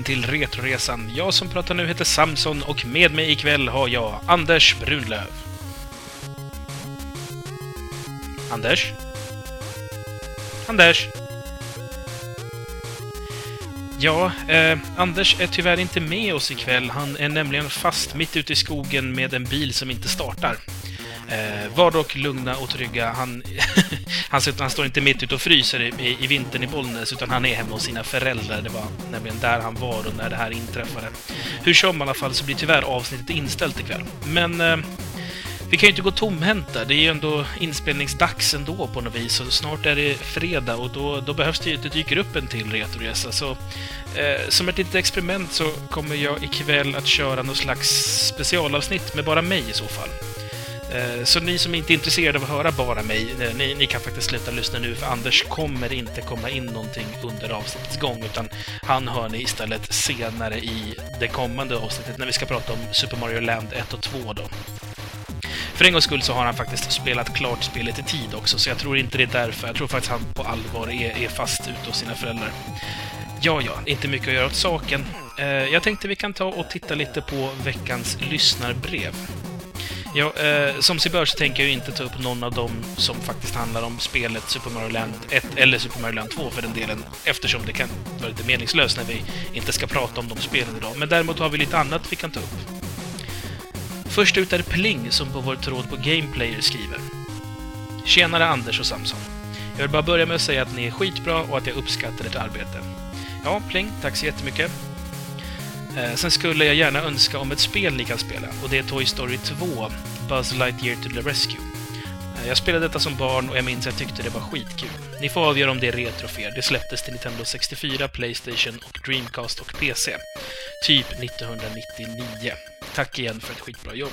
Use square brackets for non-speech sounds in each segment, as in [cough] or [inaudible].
välkommen till Retroresan. Jag som pratar nu heter Samson och med mig ikväll har jag Anders Brunlöv. Anders? Anders? Ja, eh, Anders är tyvärr inte med oss ikväll. Han är nämligen fast mitt ute i skogen med en bil som inte startar. Eh, var dock lugna och trygga. Han, [laughs] han, han, står inte mitt ute och fryser i, i vintern i Bollnäs, utan han är hemma hos sina föräldrar. Det var nämligen där han var och när det här inträffade. Hur som i alla fall så blir tyvärr avsnittet inställt ikväll. Men eh, vi kan ju inte gå tomhänta. Det är ju ändå inspelningsdags ändå på något vis. Och snart är det fredag och då, då behövs det ju att det dyker upp en till Retoresa. Så eh, som ett litet experiment så kommer jag ikväll att köra något slags specialavsnitt med bara mig i så fall. Eh, så ni som inte är intresserade av att höra bara mig, eh, ni, ni, kan faktiskt sluta lyssna nu för Anders kommer inte komma in någonting under avsnittets gång utan han hör ni istället senare i det kommande avsnittet när vi ska prata om Super Mario Land 1 och 2 då. För en gångs skull så har han faktiskt spelat klart spelet i tid också, så jag tror inte det är därför. Jag tror faktiskt han på allvar är, är fast ute hos sina föräldrar. Ja, ja, inte mycket att göra åt saken. Eh, jag tänkte vi kan ta och titta lite på veckans lyssnarbrev. Ja, eh, som sig bör så tänker jag inte ta upp någon av dem som faktiskt handlar om spelet Super Mario Land 1 eller Super Mario Land 2 för den delen, eftersom det kan vara lite meningslöst när vi inte ska prata om de spelen idag. Men däremot har vi lite annat vi kan ta upp. Först ut är Pling som på vår tråd på Gameplayer skriver. Tjenare Anders och Samson. Jag vill bara börja med att säga att ni är skitbra och att jag uppskattar ert arbete. Ja, Pling, tack så jättemycket. Eh, sen skulle jag gärna önska om ett spel ni kan spela, och det är Toy Story 2, Buzz Lightyear to the Rescue. Eh, jag spelade detta som barn och jag minns att jag tyckte det var skitkul. Ni får avgöra om det är retro för er. Det släpptes till Nintendo 64, Playstation och Dreamcast och PC. Typ 1999. Tack igen för ett skitbra jobb.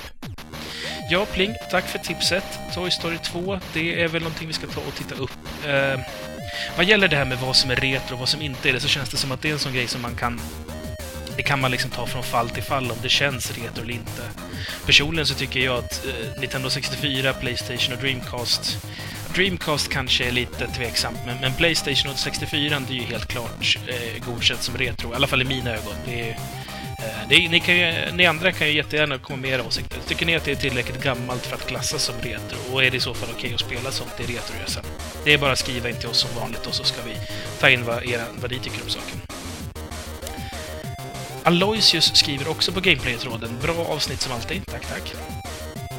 Ja, Pling, tack för tipset. Toy Story 2, det är väl någonting vi ska ta och titta upp. Eh, vad gäller det här med vad som är retro och vad som inte är det, så känns det som att det är en sån grej som man kan det kan man liksom ta från fall till fall om det känns retro eller inte. Personligen så tycker jag att eh, Nintendo 64, Playstation och Dreamcast Dreamcast kanske är lite tveksamt, men, men Playstation och 64 det är ju helt klart eh, godkänt som retro, i alla fall i mina ögon. Det är, eh, det ni, kan ju, ni andra kan ju jättegärna komma med era åsikter. Tycker ni att det är tillräckligt gammalt för att klassas som retro? Och är det i så fall okej okay att spela sånt i retroresa? Det är bara att skriva in till oss som vanligt och så ska vi ta in vad, era, vad ni tycker om saken. Aloysius skriver också på Gameplay-tråden. Bra avsnitt som alltid. Tack, tack.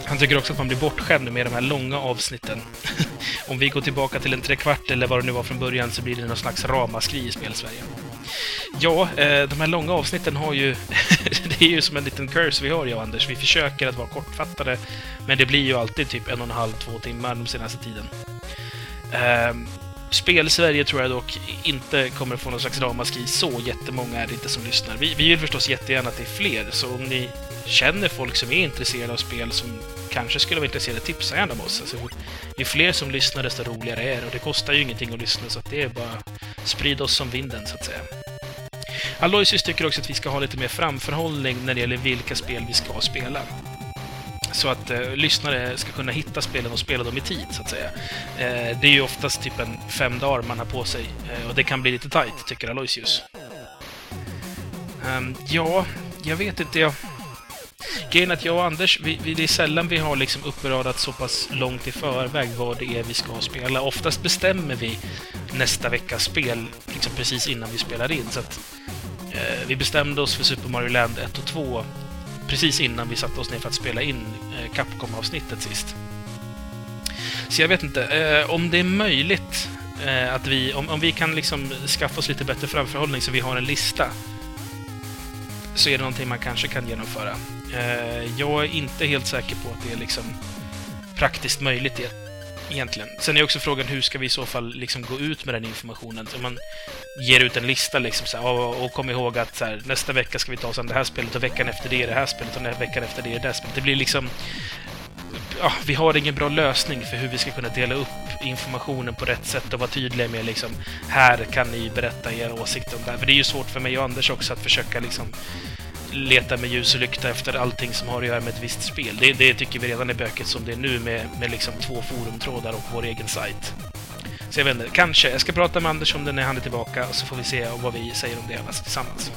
Han tycker också att man blir bortskämd med de här långa avsnitten. [laughs] Om vi går tillbaka till en trekvart eller vad det nu var från början så blir det någon slags ramaskri i Spelsverige. Ja, eh, de här långa avsnitten har ju... [laughs] det är ju som en liten curse vi har, jag och Anders. Vi försöker att vara kortfattade, men det blir ju alltid typ en och en halv, två timmar den senaste tiden. Spel-Sverige tror jag dock inte kommer få någon slags ramaskri. Så jättemånga är det inte som lyssnar. Vi, vi vill förstås jättegärna att det är fler, så om ni känner folk som är intresserade av spel som kanske skulle vara intresserade, tipsa gärna om oss. Alltså, ju fler som lyssnar, desto roligare är det. Och det kostar ju ingenting att lyssna, så att det är bara sprid oss som vinden, så att säga. Aloysius tycker också att vi ska ha lite mer framförhållning när det gäller vilka spel vi ska spela så att eh, lyssnare ska kunna hitta spelen och spela dem i tid, så att säga. Eh, det är ju oftast typ en fem dagar man har på sig eh, och det kan bli lite tight, tycker Aloysius. Um, ja, jag vet inte. Jag... Grejen är att jag och Anders, vi, vi, det är sällan vi har liksom uppradat så pass långt i förväg vad det är vi ska spela. Oftast bestämmer vi nästa veckas spel liksom precis innan vi spelar in. Så att, eh, vi bestämde oss för Super Mario Land 1 och 2 precis innan vi satte oss ner för att spela in eh, Capcom-avsnittet sist. Så jag vet inte, eh, om det är möjligt eh, att vi, om, om vi kan liksom skaffa oss lite bättre framförhållning så vi har en lista, så är det någonting man kanske kan genomföra. Eh, jag är inte helt säker på att det är liksom praktiskt möjligt egentligen. Sen är också frågan hur ska vi i så fall liksom gå ut med den informationen? Om man ger ut en lista liksom så här, och, och kom ihåg att så här, nästa vecka ska vi ta oss an det här spelet och veckan efter det är det här spelet och veckan efter det är det här spelet. Det blir liksom... Ja, vi har ingen bra lösning för hur vi ska kunna dela upp informationen på rätt sätt och vara tydliga med liksom här kan ni berätta era åsikter om det här. För det är ju svårt för mig och Anders också att försöka liksom leta med ljus och lykta efter allting som har att göra med ett visst spel. Det, det tycker vi redan är bökigt som det är nu med, med liksom två forumtrådar och vår egen sajt. Så jag vet inte, kanske. Jag ska prata med Anders om det när han är tillbaka, och så får vi se vad vi säger om det hela tillsammans.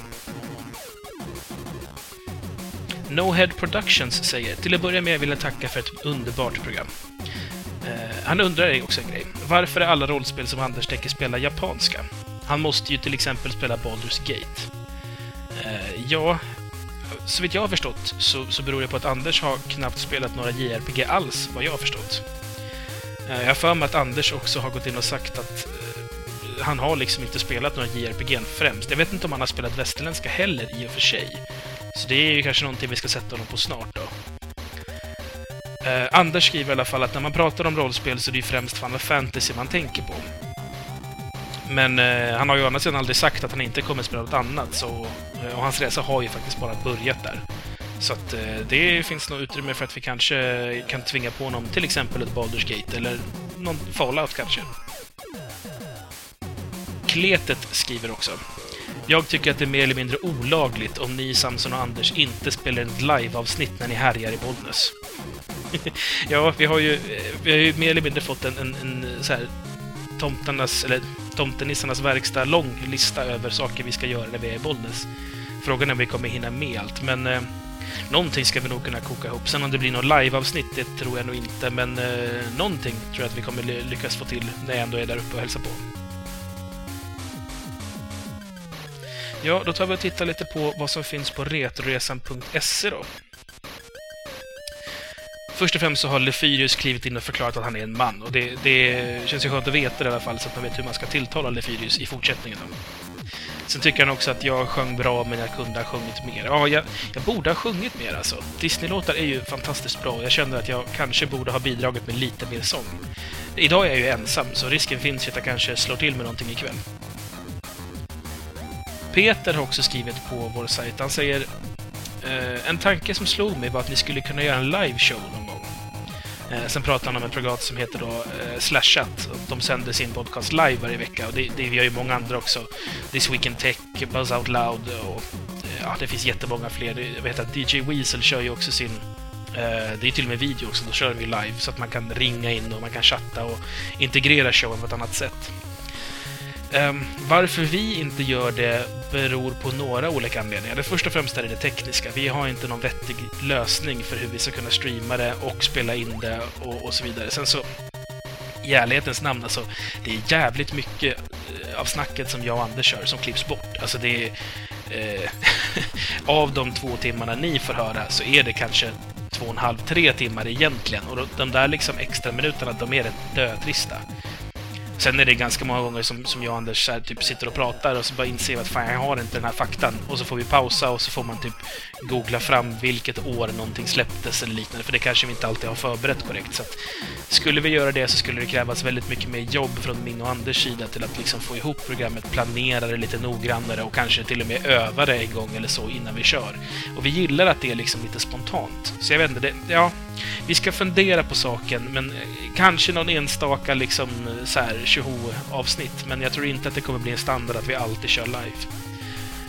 No Head Productions säger till att börja med vill jag tacka för ett underbart program. Eh, han undrar också en grej. Varför är alla rollspel som Anders tänker spela japanska? Han måste ju till exempel spela Baldur's Gate. Eh, ja, så vitt jag har förstått så, så beror det på att Anders har knappt spelat några JRPG alls, vad jag har förstått. Eh, jag har för mig att Anders också har gått in och sagt att eh, han har liksom inte spelat några JRPG främst. Jag vet inte om han har spelat västerländska heller i och för sig. Så det är ju kanske någonting vi ska sätta honom på snart då. Eh, Anders skriver i alla fall att när man pratar om rollspel så är det ju främst Final Fantasy man tänker på. Men eh, han har ju å andra sidan aldrig sagt att han inte kommer spela något annat, så, eh, och hans resa har ju faktiskt bara börjat där. Så att eh, det finns nog utrymme för att vi kanske kan tvinga på honom till exempel ett Baldur's Gate, eller någon Fallout kanske. Kletet skriver också. Jag tycker att det är mer eller mindre olagligt om ni, Samson och Anders inte spelar ett live-avsnitt när ni härjar i Bollnäs. [laughs] ja, vi har ju, eh, vi har ju mer eller mindre fått en, en, en så här, tomtarnas, eller tomtenissarnas verkstad lång lista över saker vi ska göra när vi är i Bollnäs. Frågan är om vi kommer hinna med allt, men eh, någonting ska vi nog kunna koka ihop. Sen om det blir något live-avsnitt, det tror jag nog inte, men eh, någonting tror jag att vi kommer lyckas få till när jag ändå är där uppe och hälsar på. Ja, då tar vi och tittar lite på vad som finns på retroresan.se då. Först och främst så har Lefyrius klivit in och förklarat att han är en man. Och det, det känns ju skönt att veta det i alla fall, så att man vet hur man ska tilltala Lefyrius i fortsättningen. Sen tycker han också att jag sjöng bra, men jag kunde ha sjungit mer. Ja, jag, jag borde ha sjungit mer alltså. Disneylåtar är ju fantastiskt bra. och Jag känner att jag kanske borde ha bidragit med lite mer sång. Idag är jag ju ensam, så risken finns ju att jag kanske slår till med någonting ikväll. Peter har också skrivit på vår sajt. Han säger eh, en tanke som slog mig var att ni skulle kunna göra en liveshow någon gång. Eh, sen pratar han om ett program som heter då eh, Slashat. De sänder sin podcast live varje vecka och det, det gör ju många andra också. This Week in Tech, Buzz Out Loud och eh, ja, det finns jättemånga fler. Jag vet att DJ Weasel kör ju också sin eh, det är till och med video också, då kör vi live så att man kan ringa in och man kan chatta och integrera showen på ett annat sätt. Ehm, varför vi inte gör det beror på några olika anledningar. Det första och främst är det tekniska. Vi har inte någon vettig lösning för hur vi ska kunna streama det och spela in det och, och så vidare. Sen så, i ärlighetens namn, alltså, det är jävligt mycket eh, av snacket som jag och Anders kör som klipps bort. Alltså det är... Eh, [laughs] av de två timmarna ni får höra så är det kanske två och en halv, tre timmar egentligen. Och de där liksom extra minuterna, de är rätt dötrista. Sen är det ganska många gånger som, som jag och Anders här, typ sitter och pratar och så bara inser att fan, jag har inte den här faktan. Och så får vi pausa och så får man typ googla fram vilket år någonting släpptes eller liknande, för det kanske vi inte alltid har förberett korrekt. Så att, skulle vi göra det så skulle det krävas väldigt mycket mer jobb från min och Anders sida till att liksom få ihop programmet, planera det lite noggrannare och kanske till och med öva det en gång eller så innan vi kör. Och vi gillar att det är liksom lite spontant. Så jag vet inte, det, ja, vi ska fundera på saken, men kanske någon enstaka liksom så här tjoho-avsnitt, men jag tror inte att det kommer bli en standard att vi alltid kör live.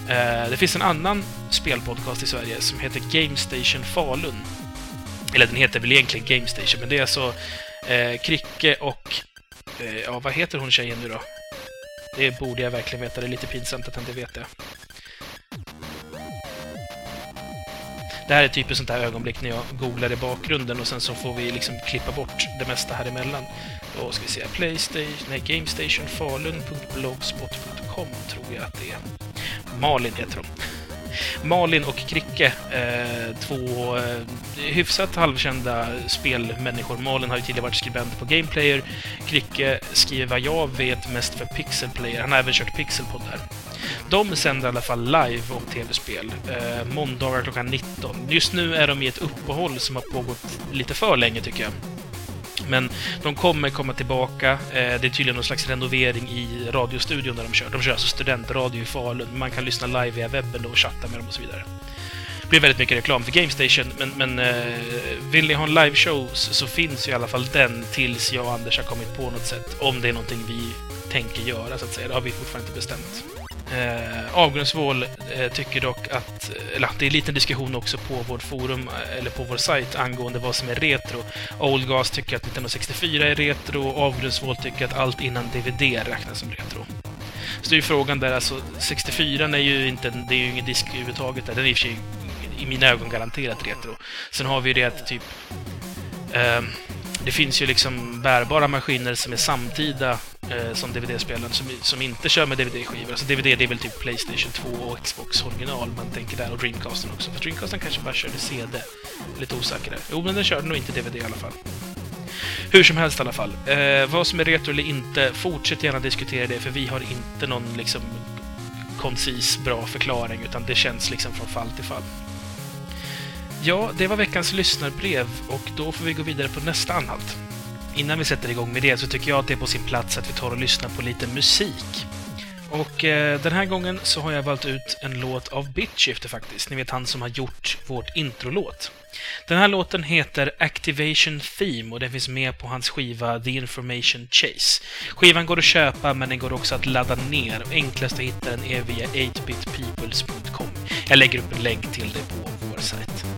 Eh, det finns en annan spelpodcast i Sverige som heter Game Station Falun. Eller den heter väl egentligen Game Station, men det är alltså eh, Kricke och... Eh, ja, vad heter hon tjejen nu då? Det borde jag verkligen veta. Det är lite pinsamt att jag inte vet det. Det här är typ ett sånt här ögonblick när jag googlar i bakgrunden och sen så får vi liksom klippa bort det mesta här emellan. Då ska vi se, Playstation, nej, GameStationFalun.blogspot.com tror jag att det är. Malin heter de. Malin och Kricke, eh, två eh, hyfsat halvkända spelmänniskor. Malin har ju tidigare varit skribent på Gameplayer. Kricke skriver vad jag vet mest för Pixelplayer. Han har även kört Pixelpod där. De sänder i alla fall live om tv-spel. Eh, måndagar klockan 19. Just nu är de i ett uppehåll som har pågått lite för länge, tycker jag. Men de kommer komma tillbaka. Eh, det är tydligen någon slags renovering i radiostudion där de kör. De kör alltså studentradio i Falun. Man kan lyssna live via webben och chatta med dem och så vidare. Det blir väldigt mycket reklam för GameStation, men, men eh, vill ni ha en liveshow så, så finns ju i alla fall den tills jag och Anders har kommit på något sätt. Om det är någonting vi tänker göra, så att säga. Det har vi fortfarande inte bestämt. Eh, Avgrundsvål eh, tycker dock att, eh, eller det är en liten diskussion också på vårt forum, eh, eller på vår sajt, angående vad som är retro. Oldgas tycker att 1964 är retro, Avgrundsvål tycker att allt innan DVD räknas som retro. Så det är ju frågan där, alltså 64 är ju inte, det är ju ingen disk överhuvudtaget där. Den är i och för sig i mina ögon garanterat retro. Sen har vi ju det att typ... Eh, det finns ju liksom bärbara maskiner som är samtida eh, som DVD-spelaren som, som inte kör med DVD-skivor. Alltså DVD det är väl typ Playstation 2 och Xbox original man tänker där och Dreamcasten också. För Dreamcasten kanske bara körde CD. Lite osäker där. Jo, men den körde nog inte DVD i alla fall. Hur som helst i alla fall. Eh, vad som är retro eller inte, fortsätt gärna diskutera det för vi har inte någon liksom koncis, bra förklaring utan det känns liksom från fall till fall. Ja, det var veckans lyssnarbrev och då får vi gå vidare på nästa anhalt. Innan vi sätter igång med det så tycker jag att det är på sin plats att vi tar och lyssnar på lite musik. Och eh, den här gången så har jag valt ut en låt av Bitchifter faktiskt. Ni vet han som har gjort vårt introlåt. Den här låten heter Activation Theme och den finns med på hans skiva The Information Chase. Skivan går att köpa men den går också att ladda ner och enklast att hitta den är via 8bitpeoples.com. Jag lägger upp en länk till det på vår sajt.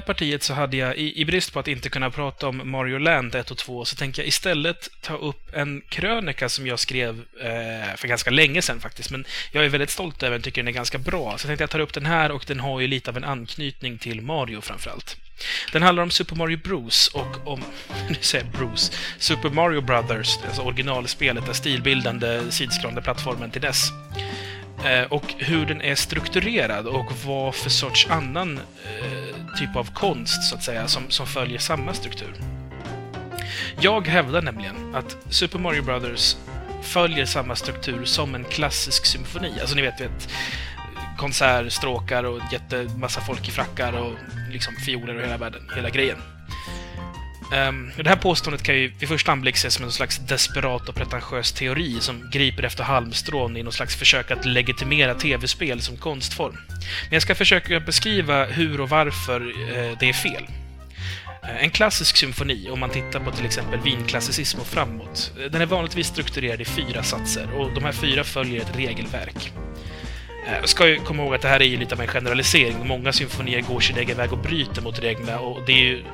Här partiet så hade jag, i, i brist på att inte kunna prata om Mario Land 1 och 2, så tänkte jag istället ta upp en krönika som jag skrev eh, för ganska länge sedan faktiskt. Men jag är väldigt stolt över den, tycker den är ganska bra. Så jag tänkte jag tar upp den här och den har ju lite av en anknytning till Mario framförallt. Den handlar om Super Mario Bros och om, [laughs] nu säger jag Bruce. Super Mario Brothers, alltså originalspelet, den stilbildande sidskrollande plattformen till dess. Eh, och hur den är strukturerad och vad för sorts annan eh, typ av konst, så att säga, som, som följer samma struktur. Jag hävdar nämligen att Super Mario Brothers följer samma struktur som en klassisk symfoni. Alltså ni vet, vet konsertstråkar och jättemassa folk i frackar och liksom fioler och hela världen, hela grejen. Um, det här påståendet kan ju vid första anblick ses som en slags desperat och pretentiös teori som griper efter halmstrån i någon slags försök att legitimera tv-spel som konstform. Men jag ska försöka beskriva hur och varför uh, det är fel. Uh, en klassisk symfoni, om man tittar på till exempel vinklassicism och framåt, eh, den är vanligtvis strukturerad i fyra satser och de här fyra följer ett regelverk. Jag ska ju komma ihåg att det här är ju lite av en generalisering. Många symfonier går sin egen väg och bryter mot reglerna och det är ju,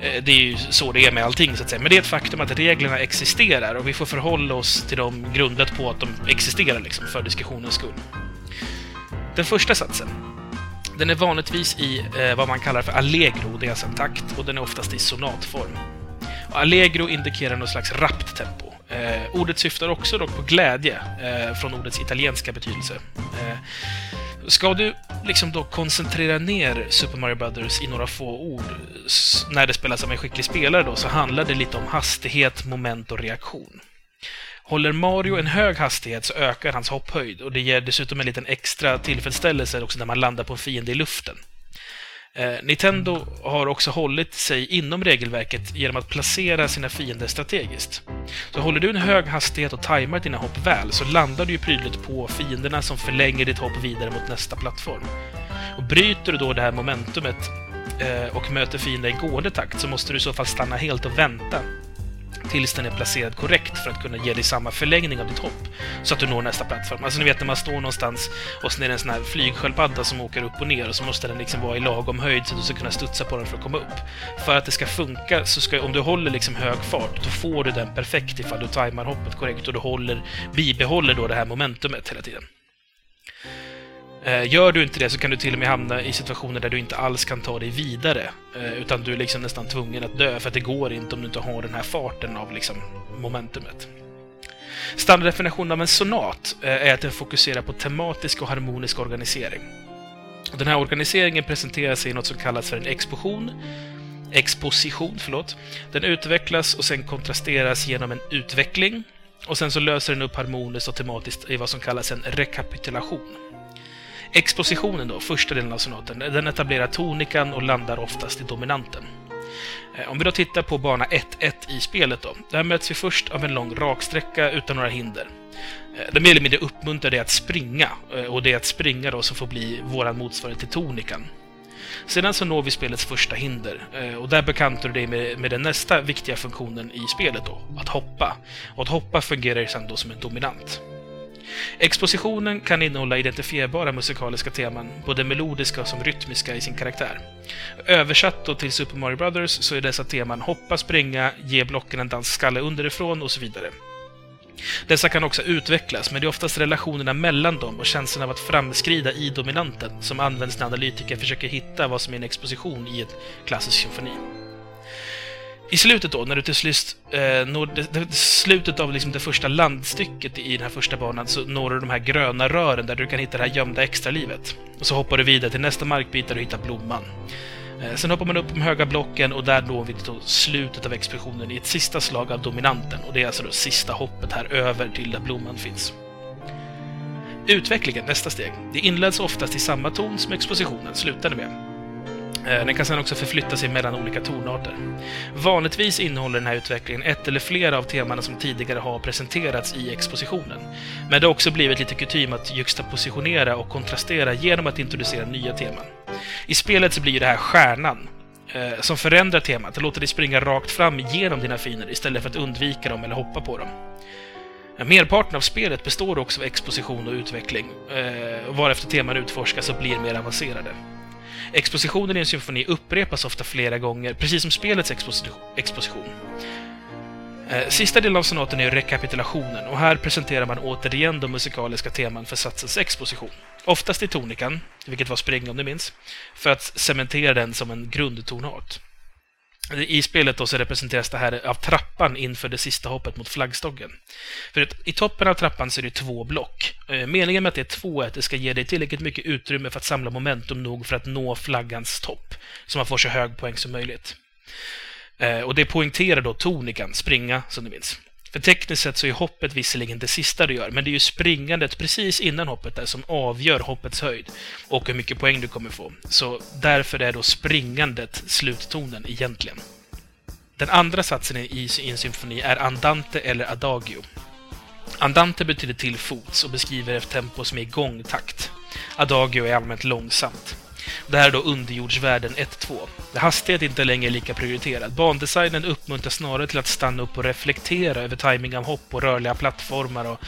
eh, det är ju så det är med allting, så att säga. Men det är ett faktum att reglerna existerar och vi får förhålla oss till dem grundat på att de existerar, liksom, för diskussionens skull. Den första satsen, den är vanligtvis i eh, vad man kallar för allegro, det är alltså en takt, och den är oftast i sonatform. Och allegro indikerar något slags rappt tempo. Eh, ordet syftar också dock på glädje, eh, från ordets italienska betydelse. Eh, ska du liksom då koncentrera ner Super Mario Brothers i några få ord när det spelas av en skicklig spelare då, så handlar det lite om hastighet, moment och reaktion. Håller Mario en hög hastighet så ökar hans hopphöjd och det ger dessutom en liten extra tillfredsställelse också när man landar på en fiende i luften. Eh, Nintendo har också hållit sig inom regelverket genom att placera sina fiender strategiskt. Så håller du en hög hastighet och tajmar dina hopp väl så landar du ju prydligt på fienderna som förlänger ditt hopp vidare mot nästa plattform. Och bryter du då det här momentumet eh, och möter fiender i gående takt så måste du i så fall stanna helt och vänta tills den är placerad korrekt för att kunna ge dig samma förlängning av ditt hopp. Så att du når nästa plattform. Alltså ni vet när man står någonstans och sen är det en sån här flygsköldpadda som åker upp och ner och så måste den liksom vara i lagom höjd så att du ska kunna studsa på den för att komma upp. För att det ska funka, så ska, om du håller liksom hög fart, då får du den perfekt ifall du tajmar hoppet korrekt och du håller, bibehåller då det här momentumet hela tiden. Eh, gör du inte det så kan du till och med hamna i situationer där du inte alls kan ta dig vidare. Eh, utan du är liksom nästan tvungen att dö, för att det går inte om du inte har den här farten av liksom momentumet. Standarddefinitionen av en sonat eh, är att den fokuserar på tematisk och harmonisk organisering. Den här organiseringen presenterar sig i något som kallas för en exposition, exposition, förlåt. Den utvecklas och sen kontrasteras genom en utveckling. Och sen så löser den upp harmoniskt och tematiskt i vad som kallas en rekapitulation. Expositionen då, första delen av sonaten, den etablerar tonikan och landar oftast i dominanten. Eh, om vi då tittar på bana 1-1 i spelet då. Där möts vi först av en lång raksträcka utan några hinder. Eh, det mer eller mindre uppmuntrar dig att springa, eh, och det är att springa då som får bli våran motsvarighet till tonikan. Sedan så når vi spelets första hinder, eh, och där bekantar du dig med, med den nästa viktiga funktionen i spelet då, att hoppa. Och att hoppa fungerar sedan då som en dominant. Expositionen kan innehålla identifierbara musikaliska teman, både melodiska och som rytmiska i sin karaktär. Översatt då till Super Mario Brothers så är dessa teman hoppa, springa, ge blocken en dansskalle underifrån och så vidare. Dessa kan också utvecklas, men det är oftast relationerna mellan dem och känslan av att framskrida i dominanten som används när analytiker försöker hitta vad som är en exposition i ett klassisk symfoni. I slutet då, när du till slut eh, når det, det, slutet av liksom det första landstycket i den här första banan, så når du de här gröna rören där du kan hitta det här gömda extralivet. Och så hoppar du vidare till nästa markbit där du hittar blomman. Eh, sen hoppar man upp de höga blocken och där når vi till slutet av expeditionen i ett sista slag av dominanten. Och det är alltså då sista hoppet här över till där blomman finns. Utvecklingen, nästa steg. Det inleds oftast i samma ton som expositionen slutade med. Eh, den kan sedan också förflytta sig mellan olika tonarter. Vanligtvis innehåller den här utvecklingen ett eller flera av temana som tidigare har presenterats i expositionen. Men det har också blivit lite kutym att juxtapositionera och kontrastera genom att introducera nya teman. I spelet så blir det här stjärnan, eh, som förändrar temat och låter dig springa rakt fram genom dina fiender istället för att undvika dem eller hoppa på dem. Merparten av spelet består också av exposition och utveckling, eh, varefter teman utforskas och blir mer avancerade. Expositionen i en symfoni upprepas ofta flera gånger, precis som spelets exposition. Eh, sista delen av sonaten är rekapitulationen och här presenterar man återigen de musikaliska teman för satsens exposition. Oftast i tonikan, vilket var spring om du minns, för att cementera den som en grundtonart. I spelet då så representeras det här av trappan inför det sista hoppet mot flaggstången. För i toppen av trappan så är det två block. Eh, meningen med att det är två är att det ska ge dig tillräckligt mycket utrymme för att samla momentum nog för att nå flaggans topp, så man får så hög poäng som möjligt. Eh, och det poängterar då tonikan, springa, som du minns. För tekniskt sett så är hoppet visserligen det sista du gör, men det är ju springandet precis innan hoppet där som avgör hoppets höjd och hur mycket poäng du kommer få. Så därför är då springandet sluttonen egentligen. Den andra satsen i en symfoni är andante eller adagio. Andante betyder till fots och beskriver ett tempo som är i gångtakt. Adagio är allmänt långsamt. Det här är då underjordsvärlden 1-2. Hastighet är inte längre lika prioriterad. Bandesignen uppmuntrar snarare till att stanna upp och reflektera över timing av hopp och rörliga plattformar och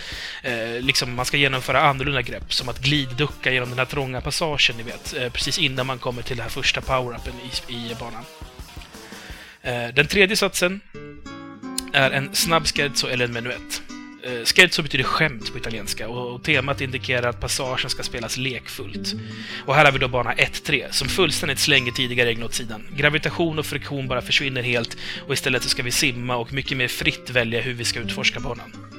eh, liksom man ska genomföra annorlunda grepp, som att glidducka genom den här trånga passagen, ni vet, eh, precis innan man kommer till den här första power-upen i, i banan. Eh, den tredje satsen är en snabb scherzo eller en menuett. Eh, Scherzo betyder skämt på italienska och temat indikerar att passagen ska spelas lekfullt. Och här har vi då bana 1-3 som fullständigt slänger tidigare regn åt sidan. Gravitation och friktion bara försvinner helt och istället så ska vi simma och mycket mer fritt välja hur vi ska utforska banan.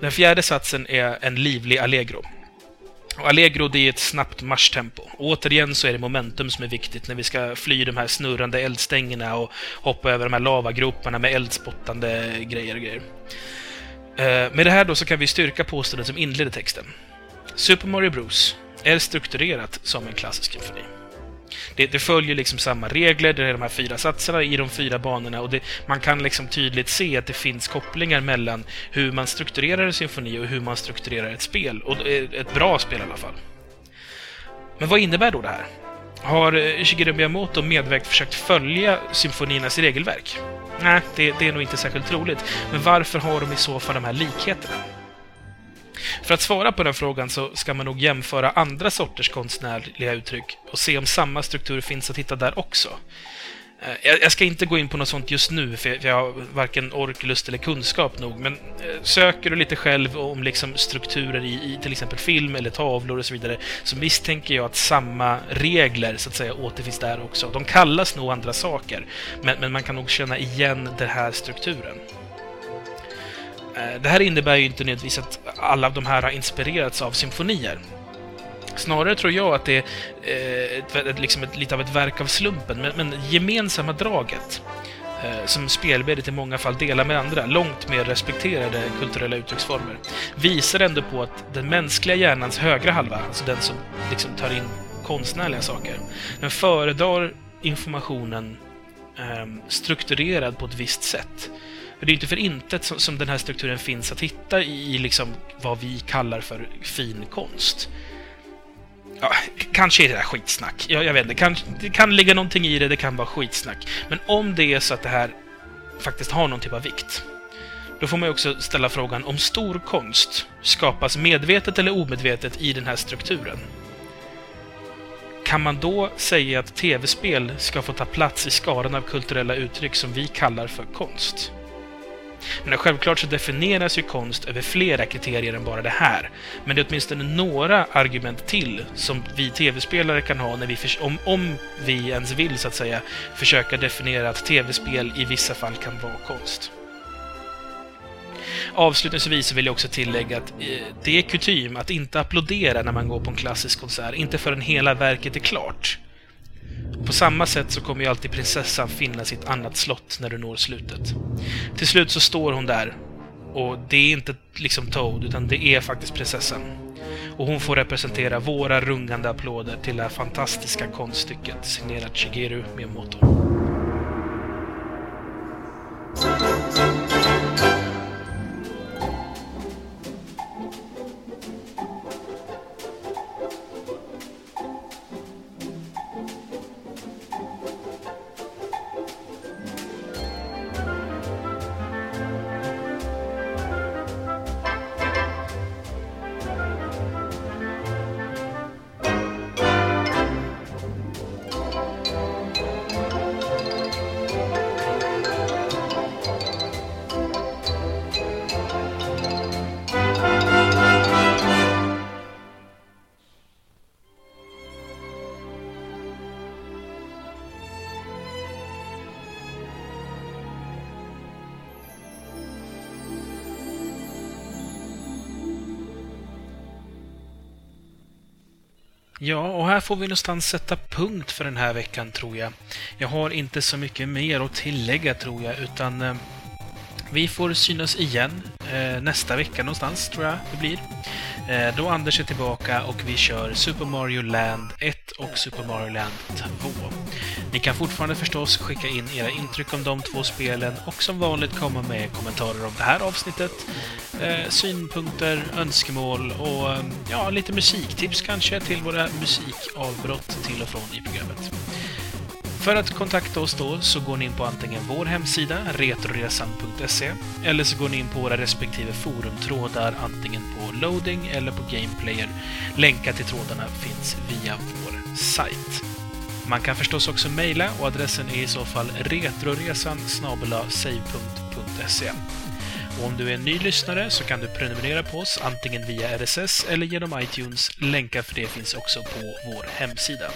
Den fjärde satsen är en livlig allegro. Och allegro det är ett snabbt marschtempo. Och återigen så är det momentum som är viktigt när vi ska fly de här snurrande eldstängerna och hoppa över de här lavagroparna med eldspottande grejer och grejer. Eh, med det här då så kan vi styrka påståendet som inleder texten. Super Mario Bros är strukturerat som en klassisk symfoni. Det, det, följer liksom samma regler, det är de här fyra satserna i de fyra banorna och det, man kan liksom tydligt se att det finns kopplingar mellan hur man strukturerar en symfoni och hur man strukturerar ett spel. Och ett bra spel i alla fall. Men vad innebär då det här? Har eh, Shigeru Miyamoto medvetet försökt följa symfoniernas regelverk? Nej, det, det är nog inte särskilt troligt. Men varför har de i så fall de här likheterna? För att svara på den frågan så ska man nog jämföra andra sorters konstnärliga uttryck och se om samma struktur finns att hitta där också. Eh, jag ska inte gå in på något sånt just nu, för jag har varken ork, lust eller kunskap nog, men eh, söker du lite själv om liksom strukturer i, i till exempel film eller tavlor och så vidare, så misstänker jag att samma regler så att säga återfinns där också. De kallas nog andra saker, men, men man kan nog känna igen den här strukturen. Eh, det här innebär ju inte nödvändigtvis att alla av de här har inspirerats av symfonier. Snarare tror jag att det är eh, ett, ett, liksom ett, lite av ett verk av slumpen, men, men gemensamma draget eh, som spelbedet i många fall delar med andra, långt mer respekterade kulturella uttrycksformer, visar ändå på att den mänskliga hjärnans högra halva, alltså den som liksom tar in konstnärliga saker, den föredrar informationen eh, strukturerad på ett visst sätt. För det är inte för intet som, som den här strukturen finns att hitta i liksom vad vi kallar för fin konst. Ja, kanske är det där skitsnack. Jag, jag vet inte. Kan, det kan ligga någonting i det, det kan vara skitsnack. Men om det är så att det här faktiskt har någon typ av vikt, då får man ju också ställa frågan om stor konst skapas medvetet eller omedvetet i den här strukturen. Kan man då säga att tv-spel ska få ta plats i skaran av kulturella uttryck som vi kallar för konst? Men självklart så definieras ju konst över flera kriterier än bara det här. Men det är åtminstone några argument till som vi tv-spelare kan ha när vi, om, om vi ens vill, så att säga, försöka definiera att tv-spel i vissa fall kan vara konst. Avslutningsvis vill jag också tillägga att eh, det är kutym att inte applådera när man går på en klassisk konsert, inte förrän hela verket är klart. På samma sätt så kommer ju alltid prinsessan finna sitt annat slott när du når slutet. Till slut så står hon där. Och det är inte liksom Toad, utan det är faktiskt prinsessan. Och hon får representera våra rungande applåder till det här fantastiska konststycket signerat Shigeru Miyamoto. Ja, och här får vi någonstans sätta punkt för den här veckan, tror jag. Jag har inte så mycket mer att tillägga, tror jag, utan eh, vi får synas igen eh, nästa vecka någonstans, tror jag det blir. Eh, då Anders är tillbaka och vi kör Super Mario Land 1 och Super Mario Land 2. Ni kan fortfarande förstås skicka in era intryck om de två spelen och som vanligt komma med kommentarer om det här avsnittet, eh, synpunkter, önskemål och eh, ja, lite musiktips kanske till våra musikavbrott till och från i programmet. För att kontakta oss då så går ni in på antingen vår hemsida, retroresan.se, eller så går ni in på våra respektive forumtrådar, antingen på Loading eller på Gameplayer. Länkar till trådarna finns via vår sajt. Man kan förstås också mejla och adressen är i så fall retroresan save.se. Och om du är en ny lyssnare så kan du prenumerera på oss antingen via RSS eller genom iTunes. Länkar för det finns också på vår hemsida.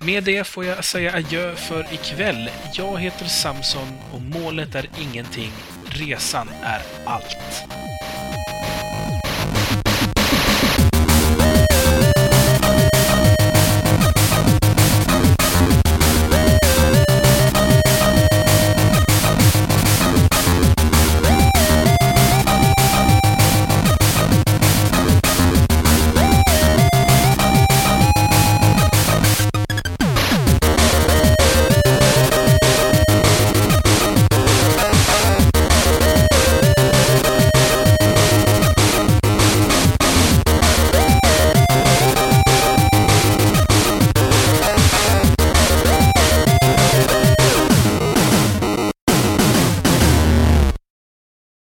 Med det får jag säga adjö för ikväll. Jag heter Samson och målet är ingenting. Resan är allt.